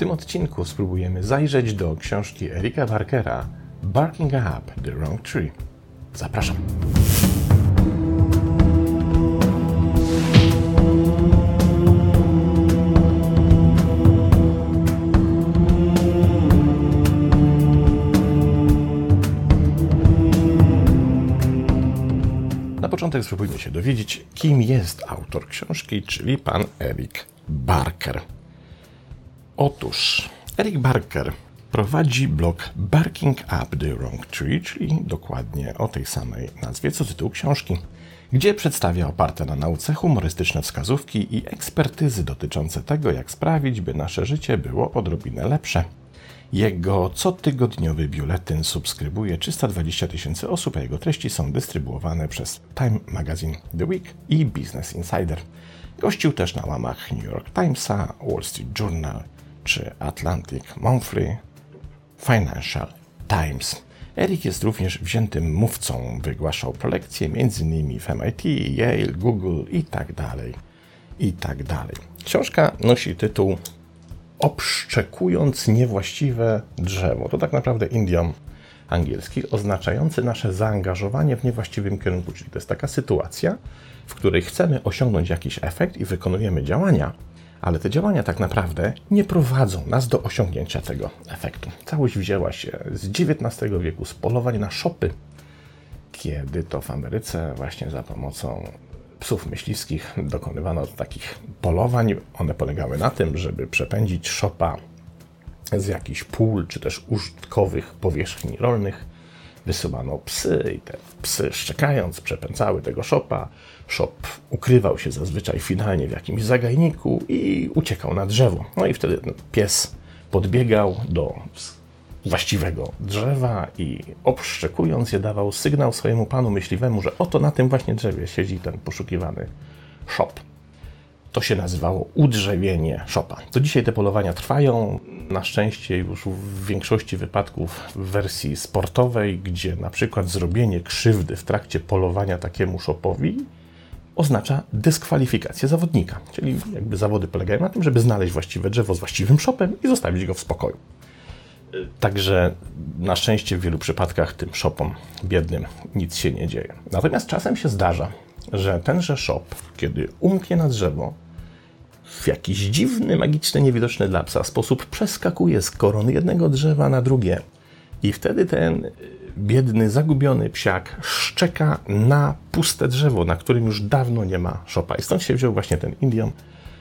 tym odcinku spróbujemy zajrzeć do książki Erika Barkera Barking Up the Wrong Tree. Zapraszam. Początek spróbujmy się dowiedzieć, kim jest autor książki, czyli pan Eric Barker. Otóż Eric Barker prowadzi blog Barking Up the Wrong Tree, czyli dokładnie o tej samej nazwie co tytuł książki, gdzie przedstawia oparte na nauce humorystyczne wskazówki i ekspertyzy dotyczące tego, jak sprawić, by nasze życie było odrobinę lepsze. Jego cotygodniowy biuletyn subskrybuje 320 tysięcy osób, a jego treści są dystrybuowane przez Time Magazine The Week i Business Insider. Gościł też na łamach New York Timesa, Wall Street Journal czy Atlantic Monthly, Financial Times. Eric jest również wziętym mówcą, wygłaszał prelekcje m.in. w MIT, Yale, Google i tak dalej, i tak. Książka nosi tytuł Obszczekując niewłaściwe drzewo. To tak naprawdę idiom angielski oznaczający nasze zaangażowanie w niewłaściwym kierunku, czyli to jest taka sytuacja, w której chcemy osiągnąć jakiś efekt i wykonujemy działania, ale te działania tak naprawdę nie prowadzą nas do osiągnięcia tego efektu. Całość wzięła się z XIX wieku, z polowań na szopy, kiedy to w Ameryce właśnie za pomocą psów myśliwskich dokonywano takich polowań. One polegały na tym, żeby przepędzić szopa z jakichś pól czy też użytkowych powierzchni rolnych. Wysuwano psy i te psy szczekając przepędzały tego szopa. Szop ukrywał się zazwyczaj finalnie w jakimś zagajniku i uciekał na drzewo. No i wtedy pies podbiegał do właściwego drzewa i obszczekując je dawał sygnał swojemu panu myśliwemu, że oto na tym właśnie drzewie siedzi ten poszukiwany szop. To się nazywało udrzewienie szopa. Do dzisiaj te polowania trwają. Na szczęście już w większości wypadków w wersji sportowej, gdzie na przykład zrobienie krzywdy w trakcie polowania takiemu szopowi oznacza dyskwalifikację zawodnika. Czyli jakby zawody polegają na tym, żeby znaleźć właściwe drzewo z właściwym szopem i zostawić go w spokoju. Także na szczęście w wielu przypadkach tym shopom biednym nic się nie dzieje. Natomiast czasem się zdarza, że tenże shop, kiedy umknie na drzewo, w jakiś dziwny, magiczny, niewidoczny dla psa sposób przeskakuje z koron jednego drzewa na drugie. I wtedy ten biedny, zagubiony psiak szczeka na puste drzewo, na którym już dawno nie ma szopa. I stąd się wziął właśnie ten idiom,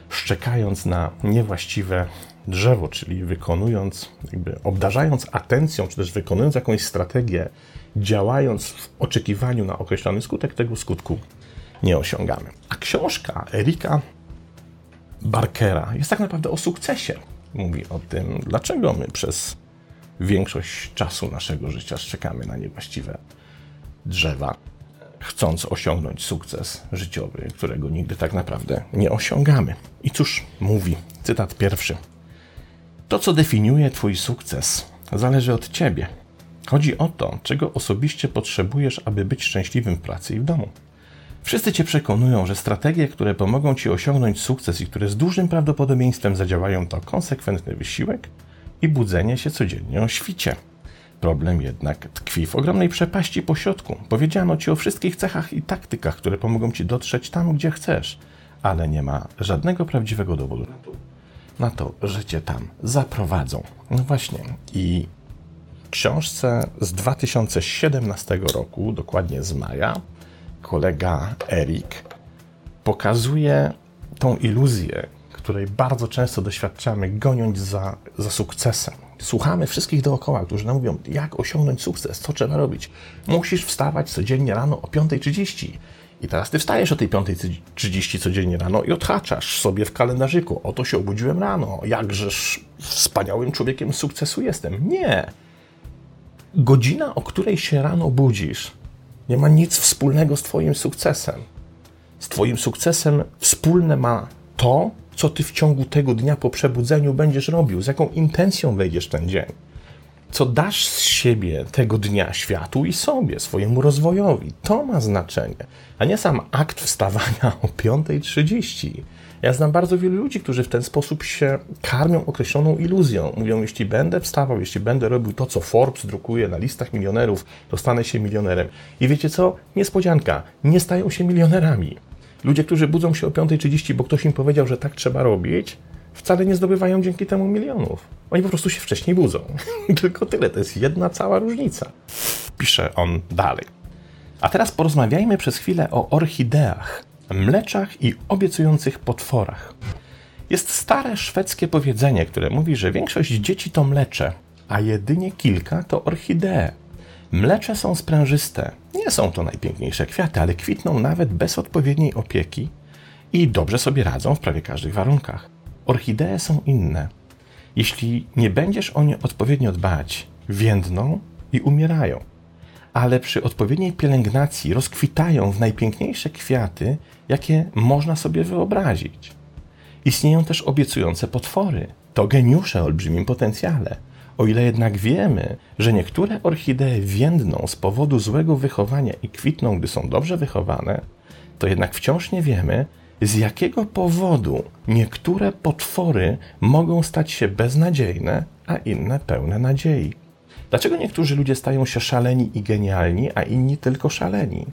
szczekając na niewłaściwe drzewo, czyli wykonując, jakby obdarzając atencją, czy też wykonując jakąś strategię, działając w oczekiwaniu na określony skutek, tego skutku nie osiągamy. A książka Erika Barkera jest tak naprawdę o sukcesie. Mówi o tym, dlaczego my przez większość czasu naszego życia szczekamy na niewłaściwe drzewa, chcąc osiągnąć sukces życiowy, którego nigdy tak naprawdę nie osiągamy. I cóż mówi cytat pierwszy. To, co definiuje Twój sukces, zależy od Ciebie. Chodzi o to, czego osobiście potrzebujesz, aby być szczęśliwym w pracy i w domu. Wszyscy Cię przekonują, że strategie, które pomogą Ci osiągnąć sukces i które z dużym prawdopodobieństwem zadziałają, to konsekwentny wysiłek i budzenie się codziennie o świcie. Problem jednak tkwi w ogromnej przepaści pośrodku. Powiedziano Ci o wszystkich cechach i taktykach, które pomogą Ci dotrzeć tam, gdzie chcesz, ale nie ma żadnego prawdziwego dowodu na to, że Cię tam zaprowadzą. No właśnie. I w książce z 2017 roku, dokładnie z maja, kolega Erik pokazuje tą iluzję, której bardzo często doświadczamy, goniąc za, za sukcesem. Słuchamy wszystkich dookoła, którzy nam mówią, jak osiągnąć sukces, co trzeba robić. Musisz wstawać codziennie rano o 5.30. I teraz ty wstajesz o tej 5.30 codziennie rano i odhaczasz sobie w kalendarzyku. Oto się obudziłem rano. Jakżeż wspaniałym człowiekiem sukcesu jestem. Nie. Godzina, o której się rano budzisz, nie ma nic wspólnego z Twoim sukcesem. Z Twoim sukcesem wspólne ma to, co Ty w ciągu tego dnia po przebudzeniu będziesz robił, z jaką intencją wejdziesz ten dzień. co dasz z siebie tego dnia światu i sobie, swojemu rozwojowi. To ma znaczenie, a nie sam akt wstawania o 5.30. Ja znam bardzo wielu ludzi, którzy w ten sposób się karmią określoną iluzją. Mówią, jeśli będę wstawał, jeśli będę robił to, co Forbes drukuje na listach milionerów, to stanę się milionerem. I wiecie co? Niespodzianka, nie stają się milionerami. Ludzie, którzy budzą się o 5.30, bo ktoś im powiedział, że tak trzeba robić, wcale nie zdobywają dzięki temu milionów. Oni po prostu się wcześniej budzą. Tylko tyle, to jest jedna cała różnica. Pisze on dalej. A teraz porozmawiajmy przez chwilę o orchideach, mleczach i obiecujących potworach. Jest stare szwedzkie powiedzenie, które mówi, że większość dzieci to mlecze, a jedynie kilka to orchidee. Mlecze są sprężyste. Nie są to najpiękniejsze kwiaty, ale kwitną nawet bez odpowiedniej opieki i dobrze sobie radzą w prawie każdych warunkach. Orchidee są inne. Jeśli nie będziesz o nie odpowiednio dbać, więdną i umierają. Ale przy odpowiedniej pielęgnacji rozkwitają w najpiękniejsze kwiaty, jakie można sobie wyobrazić. Istnieją też obiecujące potwory. To geniusze o olbrzymim potencjale. O ile jednak wiemy, że niektóre orchidee więdną z powodu złego wychowania i kwitną, gdy są dobrze wychowane, to jednak wciąż nie wiemy, z jakiego powodu niektóre potwory mogą stać się beznadziejne, a inne pełne nadziei. Dlaczego niektórzy ludzie stają się szaleni i genialni, a inni tylko szaleni?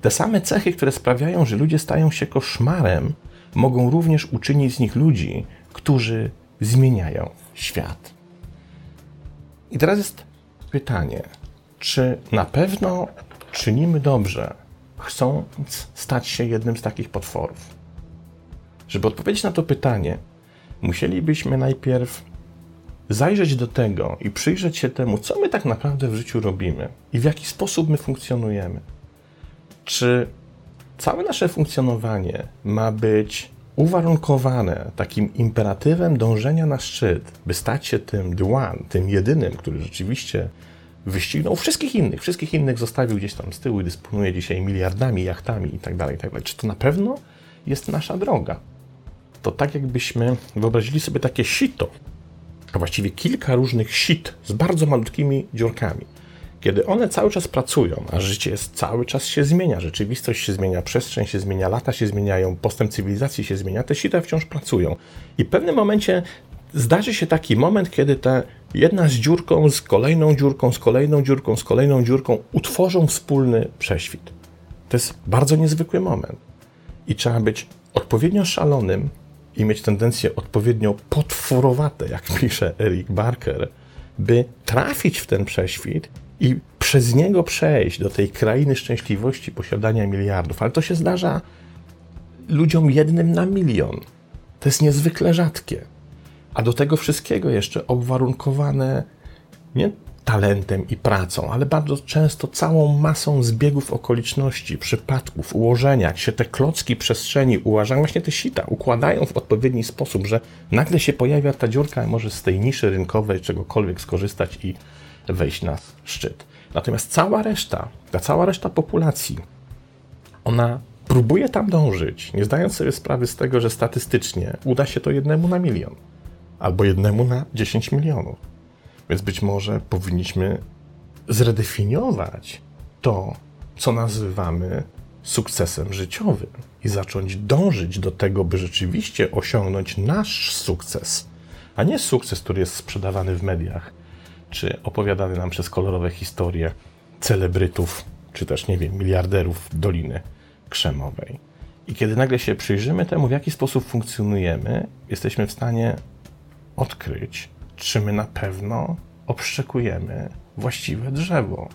Te same cechy, które sprawiają, że ludzie stają się koszmarem, mogą również uczynić z nich ludzi, którzy zmieniają świat. I teraz jest pytanie, czy na pewno czynimy dobrze, chcąc stać się jednym z takich potworów? Żeby odpowiedzieć na to pytanie, musielibyśmy najpierw zajrzeć do tego i przyjrzeć się temu, co my tak naprawdę w życiu robimy i w jaki sposób my funkcjonujemy. Czy całe nasze funkcjonowanie ma być uwarunkowane takim imperatywem dążenia na szczyt, by stać się tym the one, tym jedynym, który rzeczywiście wyścignął wszystkich innych, wszystkich innych zostawił gdzieś tam z tyłu i dysponuje dzisiaj miliardami, jachtami itd., tak itd. Tak Czy to na pewno jest nasza droga? To tak jakbyśmy wyobrazili sobie takie sito, a właściwie kilka różnych sit z bardzo malutkimi dziurkami. Kiedy one cały czas pracują, a życie jest, cały czas się zmienia, rzeczywistość się zmienia, przestrzeń się zmienia, lata się zmieniają, postęp cywilizacji się zmienia, te sita wciąż pracują. I w pewnym momencie zdarzy się taki moment, kiedy ta jedna z dziurką, z kolejną dziurką, z kolejną dziurką, z kolejną dziurką utworzą wspólny prześwit. To jest bardzo niezwykły moment. I trzeba być odpowiednio szalonym i mieć tendencje odpowiednio potworowate, jak pisze Eric Barker, by trafić w ten prześwit i przez niego przejść do tej krainy szczęśliwości posiadania miliardów. Ale to się zdarza ludziom jednym na milion. To jest niezwykle rzadkie. A do tego wszystkiego jeszcze obwarunkowane nie talentem i pracą, ale bardzo często całą masą zbiegów okoliczności, przypadków, ułożenia, jak się te klocki przestrzeni uważają, właśnie te sita układają w odpowiedni sposób, że nagle się pojawia ta dziurka, a może z tej niszy rynkowej czegokolwiek skorzystać i wejść na szczyt. Natomiast cała reszta, ta cała reszta populacji, ona próbuje tam dążyć, nie zdając sobie sprawy z tego, że statystycznie uda się to jednemu na milion albo jednemu na 10 milionów. Więc być może powinniśmy zredefiniować to, co nazywamy sukcesem życiowym i zacząć dążyć do tego, by rzeczywiście osiągnąć nasz sukces, a nie sukces, który jest sprzedawany w mediach, czy opowiadany nam przez kolorowe historie celebrytów, czy też, nie wiem, miliarderów Doliny Krzemowej. I kiedy nagle się przyjrzymy temu, w jaki sposób funkcjonujemy, jesteśmy w stanie odkryć, czy my na pewno obszczekujemy właściwe drzewo.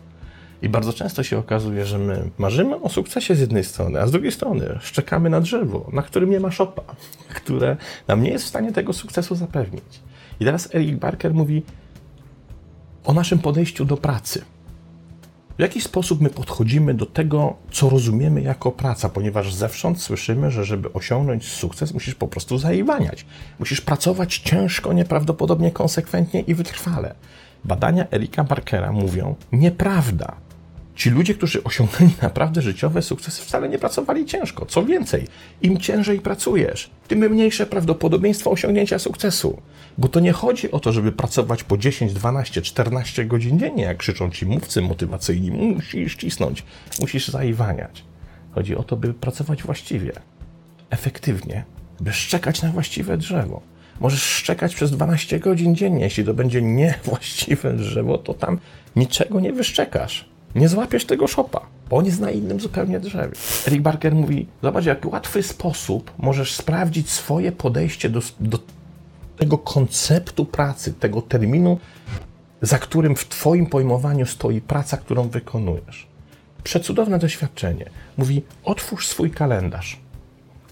I bardzo często się okazuje, że my marzymy o sukcesie z jednej strony, a z drugiej strony szczekamy na drzewo, na którym nie ma szopa, które nam nie jest w stanie tego sukcesu zapewnić. I teraz Eric Barker mówi o naszym podejściu do pracy. W jaki sposób my podchodzimy do tego, co rozumiemy jako praca, ponieważ zewsząd słyszymy, że żeby osiągnąć sukces, musisz po prostu zaiwaniać. Musisz pracować ciężko, nieprawdopodobnie konsekwentnie i wytrwale. Badania Erika Barkera mówią nieprawda. Ci ludzie, którzy osiągnęli naprawdę życiowe sukcesy, wcale nie pracowali ciężko. Co więcej, im ciężej pracujesz, tym mniejsze prawdopodobieństwo osiągnięcia sukcesu. Bo to nie chodzi o to, żeby pracować po 10, 12, 14 godzin dziennie, jak krzyczą ci mówcy motywacyjni. Musisz cisnąć, musisz zaiwaniać. Chodzi o to, by pracować właściwie, efektywnie, by szczekać na właściwe drzewo. Możesz szczekać przez 12 godzin dziennie. Jeśli to będzie niewłaściwe drzewo, to tam niczego nie wyszczekasz. Nie złapiesz tego szopa, bo on jest na innym zupełnie drzewie. Eric Barker mówi: Zobacz, jak łatwy sposób możesz sprawdzić swoje podejście do, do tego konceptu pracy, tego terminu, za którym w Twoim pojmowaniu stoi praca, którą wykonujesz. Przecudowne doświadczenie. Mówi: Otwórz swój kalendarz.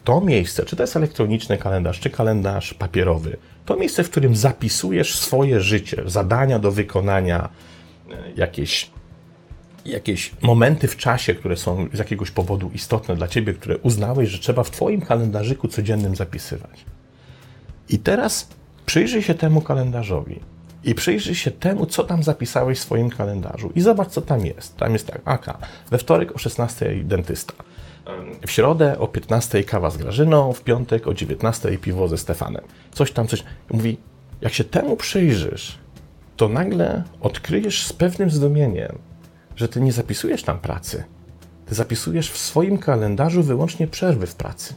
To miejsce, czy to jest elektroniczny kalendarz, czy kalendarz papierowy, to miejsce, w którym zapisujesz swoje życie, zadania do wykonania, e, jakieś jakieś momenty w czasie, które są z jakiegoś powodu istotne dla ciebie, które uznałeś, że trzeba w twoim kalendarzyku codziennym zapisywać. I teraz przyjrzyj się temu kalendarzowi i przyjrzyj się temu, co tam zapisałeś w swoim kalendarzu i zobacz, co tam jest. Tam jest tak, aka, we wtorek o 16 dentysta, w środę o 15 kawa z Grażyną, w piątek o 19 piwo ze Stefanem. Coś tam, coś. Mówi, jak się temu przyjrzysz, to nagle odkryjesz z pewnym zdumieniem, że ty nie zapisujesz tam pracy. Ty zapisujesz w swoim kalendarzu wyłącznie przerwy w pracy.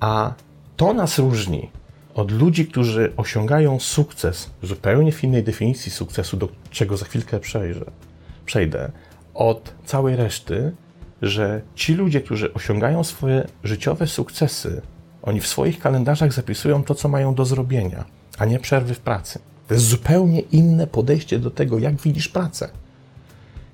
A to nas różni od ludzi, którzy osiągają sukces zupełnie w innej definicji sukcesu, do czego za chwilkę przejrzę, przejdę, od całej reszty, że ci ludzie, którzy osiągają swoje życiowe sukcesy, oni w swoich kalendarzach zapisują to, co mają do zrobienia, a nie przerwy w pracy. To jest zupełnie inne podejście do tego, jak widzisz pracę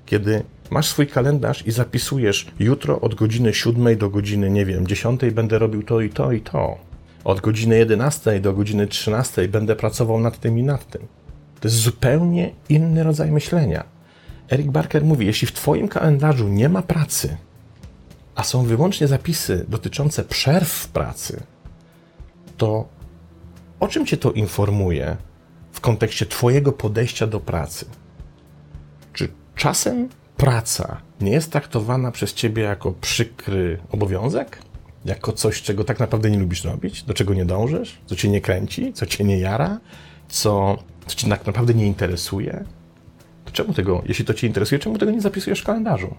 kiedy masz swój kalendarz i zapisujesz jutro od godziny 7 do godziny, nie wiem, 10 będę robił to i to i to. Od godziny 11 do godziny 13 będę pracował nad tym i nad tym. To jest zupełnie inny rodzaj myślenia. Eric Barker mówi: Jeśli w Twoim kalendarzu nie ma pracy, a są wyłącznie zapisy dotyczące przerw w pracy, to o czym Cię to informuje w kontekście Twojego podejścia do pracy? Czasem praca nie jest traktowana przez ciebie jako przykry obowiązek, jako coś, czego tak naprawdę nie lubisz robić, do czego nie dążysz, co cię nie kręci, co cię nie jara, co, co cię tak naprawdę nie interesuje. To czemu tego, jeśli to cię interesuje, czemu tego nie zapisujesz w kalendarzu?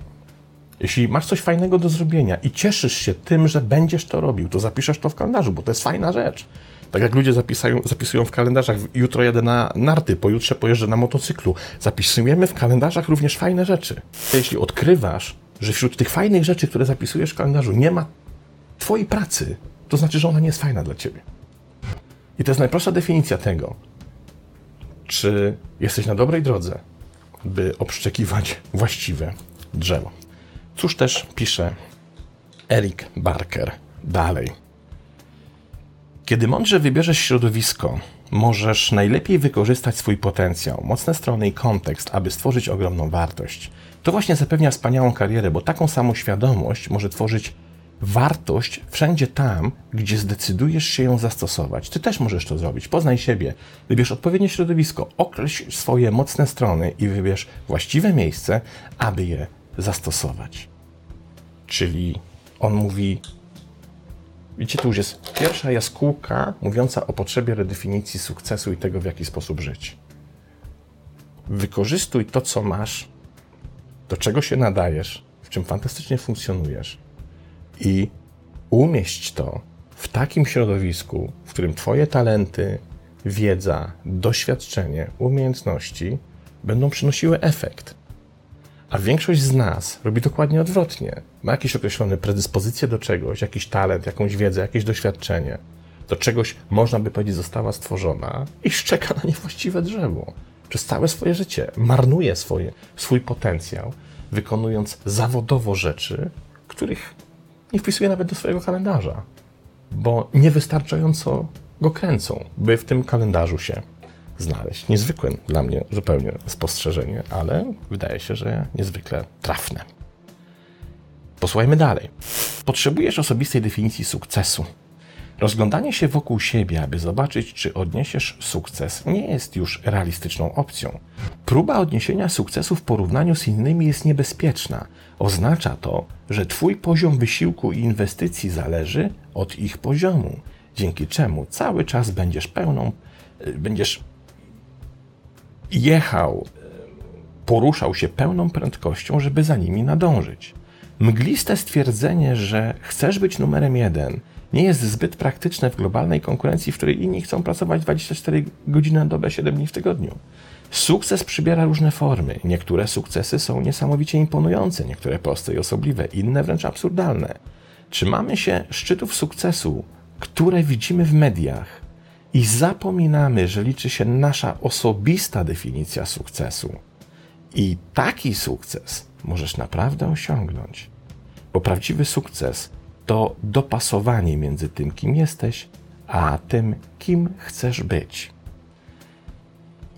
Jeśli masz coś fajnego do zrobienia i cieszysz się tym, że będziesz to robił, to zapiszesz to w kalendarzu, bo to jest fajna rzecz. Tak jak ludzie zapisają, zapisują w kalendarzach, jutro jadę na narty, pojutrze pojeżdżę na motocyklu. Zapisujemy w kalendarzach również fajne rzeczy. Jeśli odkrywasz, że wśród tych fajnych rzeczy, które zapisujesz w kalendarzu, nie ma Twojej pracy, to znaczy, że ona nie jest fajna dla Ciebie. I to jest najprostsza definicja tego, czy jesteś na dobrej drodze, by obszczekiwać właściwe drzewo. Cóż też pisze Eric Barker dalej. Kiedy mądrze wybierzesz środowisko, możesz najlepiej wykorzystać swój potencjał, mocne strony i kontekst, aby stworzyć ogromną wartość. To właśnie zapewnia wspaniałą karierę, bo taką samą świadomość może tworzyć wartość wszędzie tam, gdzie zdecydujesz się ją zastosować. Ty też możesz to zrobić. Poznaj siebie, wybierz odpowiednie środowisko, określ swoje mocne strony i wybierz właściwe miejsce, aby je zastosować. Czyli on mówi: Widzicie, tu już jest pierwsza jaskółka mówiąca o potrzebie redefinicji sukcesu i tego, w jaki sposób żyć. Wykorzystuj to, co masz, do czego się nadajesz, w czym fantastycznie funkcjonujesz i umieść to w takim środowisku, w którym Twoje talenty, wiedza, doświadczenie, umiejętności będą przynosiły efekt. A większość z nas robi dokładnie odwrotnie. Ma jakieś określone predyspozycje do czegoś, jakiś talent, jakąś wiedzę, jakieś doświadczenie. Do czegoś, można by powiedzieć, została stworzona i szczeka na niewłaściwe drzewo. Przez całe swoje życie marnuje swoje, swój potencjał, wykonując zawodowo rzeczy, których nie wpisuje nawet do swojego kalendarza, bo niewystarczająco go kręcą, by w tym kalendarzu się znaleźć. Niezwykłe dla mnie zupełnie spostrzeżenie, ale wydaje się, że niezwykle trafne. Posłuchajmy dalej. Potrzebujesz osobistej definicji sukcesu. Rozglądanie się wokół siebie, aby zobaczyć, czy odniesiesz sukces, nie jest już realistyczną opcją. Próba odniesienia sukcesu w porównaniu z innymi jest niebezpieczna. Oznacza to, że Twój poziom wysiłku i inwestycji zależy od ich poziomu, dzięki czemu cały czas będziesz pełną, y, będziesz jechał, poruszał się pełną prędkością, żeby za nimi nadążyć. Mgliste stwierdzenie, że chcesz być numerem jeden, nie jest zbyt praktyczne w globalnej konkurencji, w której inni chcą pracować 24 godziny na dobę, 7 dni w tygodniu. Sukces przybiera różne formy. Niektóre sukcesy są niesamowicie imponujące, niektóre proste i osobliwe, inne wręcz absurdalne. Trzymamy się szczytów sukcesu, które widzimy w mediach i zapominamy, że liczy się nasza osobista definicja sukcesu. I taki sukces możesz naprawdę osiągnąć. Bo prawdziwy sukces to dopasowanie między tym, kim jesteś, a tym, kim chcesz być.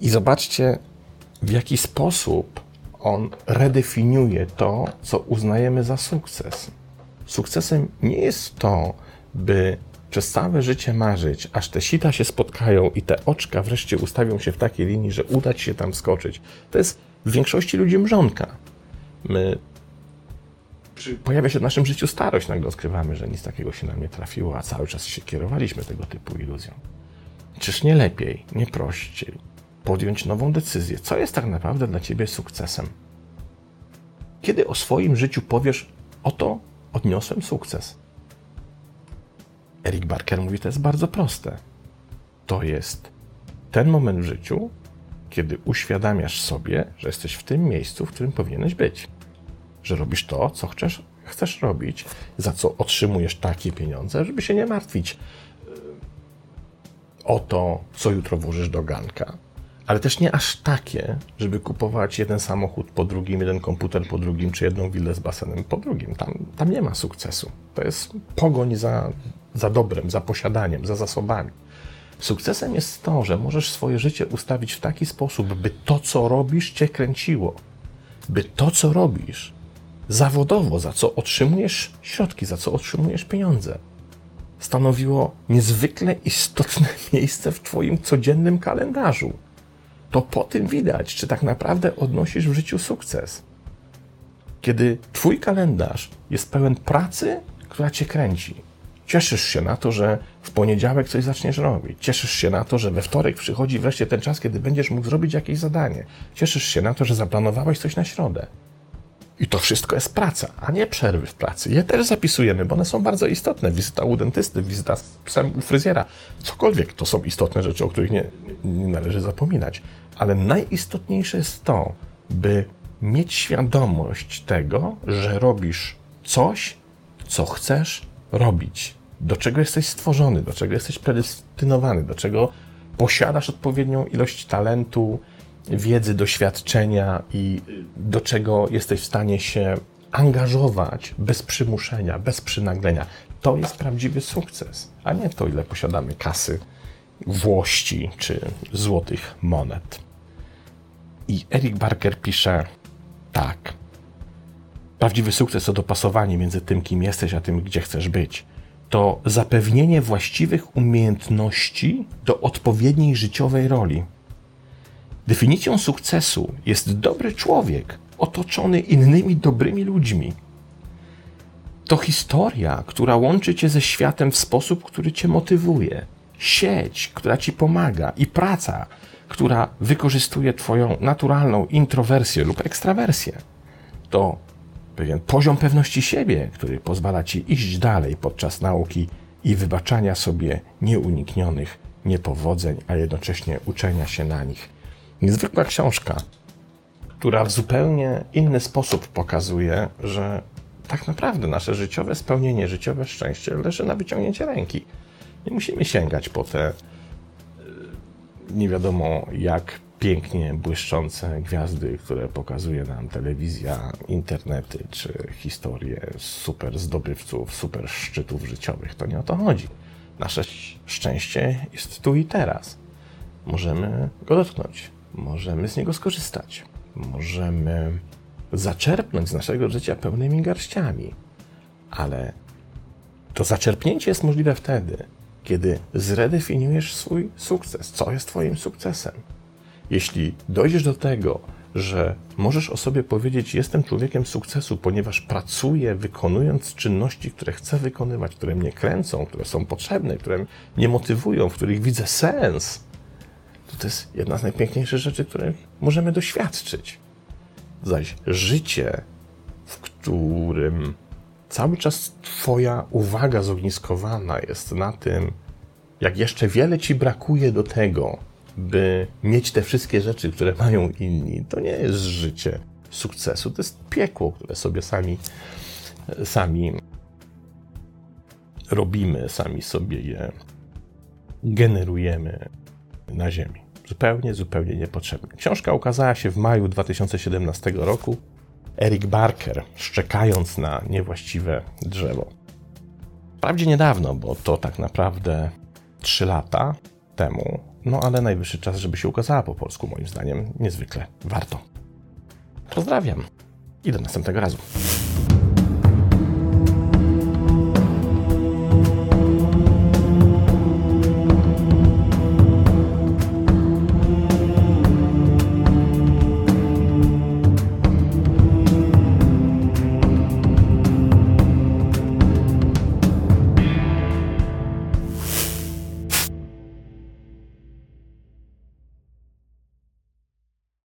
I zobaczcie, w jaki sposób on redefiniuje to, co uznajemy za sukces. Sukcesem nie jest to, by przez całe życie marzyć, aż te sita się spotkają i te oczka wreszcie ustawią się w takiej linii, że uda ci się tam skoczyć. To jest w większości ludzi mrzonka. My pojawia się w naszym życiu starość, nagle odkrywamy, że nic takiego się nam nie trafiło, a cały czas się kierowaliśmy tego typu iluzją. Czyż nie lepiej, nie prościej podjąć nową decyzję? Co jest tak naprawdę dla ciebie sukcesem? Kiedy o swoim życiu powiesz, oto odniosłem sukces? Eric Barker mówi, to jest bardzo proste. To jest ten moment w życiu, kiedy uświadamiasz sobie, że jesteś w tym miejscu, w którym powinieneś być że robisz to, co chcesz, chcesz robić, za co otrzymujesz takie pieniądze, żeby się nie martwić o to, co jutro włożysz do ganka. Ale też nie aż takie, żeby kupować jeden samochód po drugim, jeden komputer po drugim, czy jedną willę z basenem po drugim. Tam, tam nie ma sukcesu. To jest pogoń za, za dobrem, za posiadaniem, za zasobami. Sukcesem jest to, że możesz swoje życie ustawić w taki sposób, by to, co robisz, cię kręciło. By to, co robisz, zawodowo, za co otrzymujesz środki, za co otrzymujesz pieniądze, stanowiło niezwykle istotne miejsce w Twoim codziennym kalendarzu. To po tym widać, czy tak naprawdę odnosisz w życiu sukces. Kiedy Twój kalendarz jest pełen pracy, która Cię kręci. Cieszysz się na to, że w poniedziałek coś zaczniesz robić. Cieszysz się na to, że we wtorek przychodzi wreszcie ten czas, kiedy będziesz mógł zrobić jakieś zadanie. Cieszysz się na to, że zaplanowałeś coś na środę. I to wszystko jest praca, a nie przerwy w pracy. Je też zapisujemy, bo one są bardzo istotne. Wizyta u dentysty, wizyta z psem u fryzjera, cokolwiek to są istotne rzeczy, o których nie, nie należy zapominać. Ale najistotniejsze jest to, by mieć świadomość tego, że robisz coś, co chcesz robić, do czego jesteś stworzony, do czego jesteś predestynowany, do czego posiadasz odpowiednią ilość talentu, wiedzy, doświadczenia i do czego jesteś w stanie się angażować bez przymuszenia, bez przynaglenia. To jest prawdziwy sukces, a nie to, ile posiadamy kasy, włości czy złotych monet. I Eric Barker pisze tak. Prawdziwy sukces to dopasowanie między tym, kim jesteś, a tym, gdzie chcesz być. To zapewnienie właściwych umiejętności do odpowiedniej życiowej roli. Definicją sukcesu jest dobry człowiek, otoczony innymi dobrymi ludźmi. To historia, która łączy cię ze światem w sposób, który cię motywuje, sieć, która ci pomaga i praca, która wykorzystuje twoją naturalną introwersję lub ekstrawersję. To pewien poziom pewności siebie, który pozwala ci iść dalej podczas nauki i wybaczania sobie nieuniknionych niepowodzeń, a jednocześnie uczenia się na nich Niezwykła książka, która w zupełnie inny sposób pokazuje, że tak naprawdę nasze życiowe spełnienie, życiowe szczęście leży na wyciągnięcie ręki. Nie musimy sięgać po te y, nie wiadomo jak pięknie błyszczące gwiazdy, które pokazuje nam telewizja, internety czy historie super zdobywców, super szczytów życiowych. To nie o to chodzi. Nasze szczęście jest tu i teraz. Możemy go dotknąć możemy z niego skorzystać. Możemy zaczerpnąć z naszego życia pełnymi garściami, ale to zaczerpnięcie jest możliwe wtedy, kiedy zredefiniujesz swój sukces. Co jest Twoim sukcesem? Jeśli dojdziesz do tego, że możesz o sobie powiedzieć: Jestem człowiekiem sukcesu, ponieważ pracuję wykonując czynności, które chcę wykonywać, które mnie kręcą, które są potrzebne, które mnie motywują, w których widzę sens, to to jest jedna z najpiękniejszych rzeczy, które możemy doświadczyć. Zaś życie, w którym cały czas Twoja uwaga zogniskowana jest na tym, jak jeszcze wiele Ci brakuje do tego, by mieć te wszystkie rzeczy, które mają inni, to nie jest życie sukcesu, to jest piekło, które sobie sami, sami robimy, sami sobie je generujemy na Ziemi. Zupełnie, zupełnie niepotrzebne. Książka ukazała się w maju 2017 roku. Eric Barker, szczekając na niewłaściwe drzewo. Wprawdzie niedawno, bo to tak naprawdę 3 lata temu, no ale najwyższy czas, żeby się ukazała po polsku, moim zdaniem. Niezwykle warto. Pozdrawiam i do następnego razu.